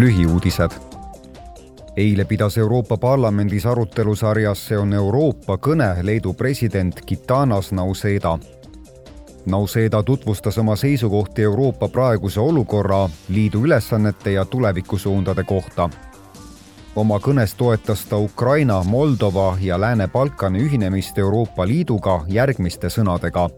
lühiuudised. eile pidas Euroopa Parlamendis arutelusarjas See on Euroopa kõne Leedu president Gitanas Nauseda. Nauseda tutvustas oma seisukohti Euroopa praeguse olukorra, liidu ülesannete ja tulevikusuundade kohta oma kõnes toetas ta Ukraina, Moldova ja Lääne-Balkani ühinemist Euroopa Liiduga järgmiste sõnadega.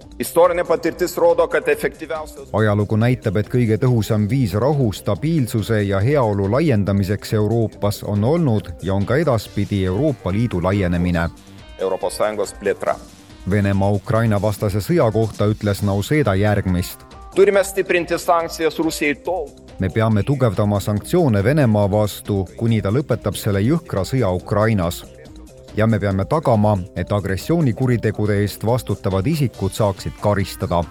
ajalugu näitab, et kõige tõhusam viis rahu, stabiilsuse ja heaolu laiendamiseks Euroopas on olnud ja on ka edaspidi Euroopa Liidu laienemine. Venemaa Ukraina vastase sõja kohta ütles Nauseda järgmist Turime stiprinti sankcijas Rusijai tol, me peame tugevdama sanktsioone Venemaa vastu, kuni ta lõpetab selle jõhkra sõja Ukrainas. ja me peame tagama, et agressioonikuritegude eest vastutavad isikud saaksid karistada.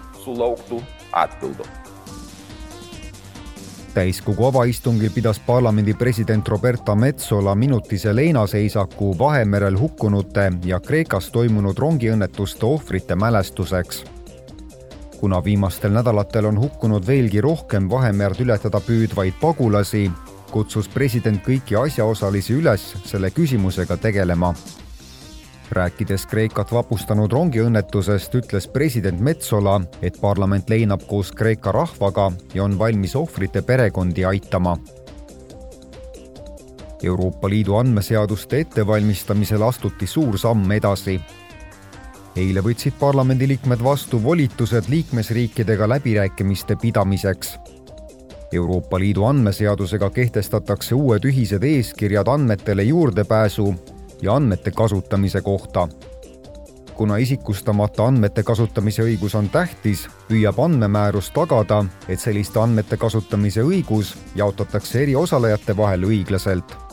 täiskogu avaistungil pidas parlamendi president Roberta Metsola minutise leinaseisaku Vahemerel hukkunute ja Kreekas toimunud rongiõnnetuste ohvrite mälestuseks kuna viimastel nädalatel on hukkunud veelgi rohkem Vahemerd ületada püüdvaid pagulasi, kutsus president kõiki asjaosalisi üles selle küsimusega tegelema. rääkides Kreekat vapustanud rongiõnnetusest, ütles president Metsola, et parlament leinab koos Kreeka rahvaga ja on valmis ohvrite perekondi aitama Euroopa Liidu andmeseaduste ettevalmistamisel astuti suur samm edasi eile võtsid parlamendiliikmed vastu volitused liikmesriikidega läbirääkimiste pidamiseks. Euroopa Liidu andmeseadusega kehtestatakse uued ühised eeskirjad andmetele juurdepääsu ja andmete kasutamise kohta. kuna isikustamata andmete kasutamise õigus on tähtis, püüab andmemäärus tagada, et selliste andmete kasutamise õigus jaotatakse eri osalejate vahel õiglaselt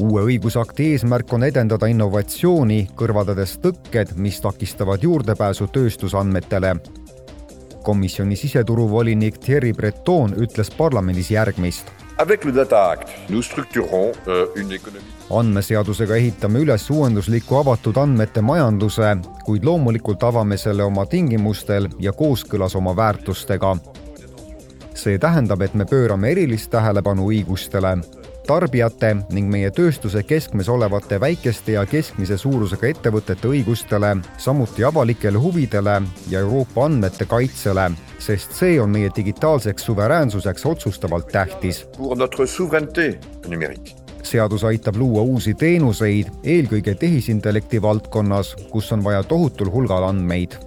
uue õigusakti eesmärk on edendada innovatsiooni, kõrvaldades tõkked, mis takistavad juurdepääsu tööstusandmetele. komisjoni siseturuvolinik Thierry Breton ütles parlamendis järgmist. Euh, andmeseadusega ehitame üles uuendusliku avatud andmete majanduse, kuid loomulikult avame selle oma tingimustel ja kooskõlas oma väärtustega. see tähendab, et me pöörame erilist tähelepanu õigustele tarbijate ning meie tööstuse keskmes olevate väikeste ja keskmise suurusega ettevõtete õigustele, samuti avalikele huvidele ja Euroopa andmete kaitsele, sest see on meie digitaalseks suveräänsuseks otsustavalt tähtis. seadus aitab luua uusi teenuseid, eelkõige tehisintellekti valdkonnas, kus on vaja tohutul hulgal andmeid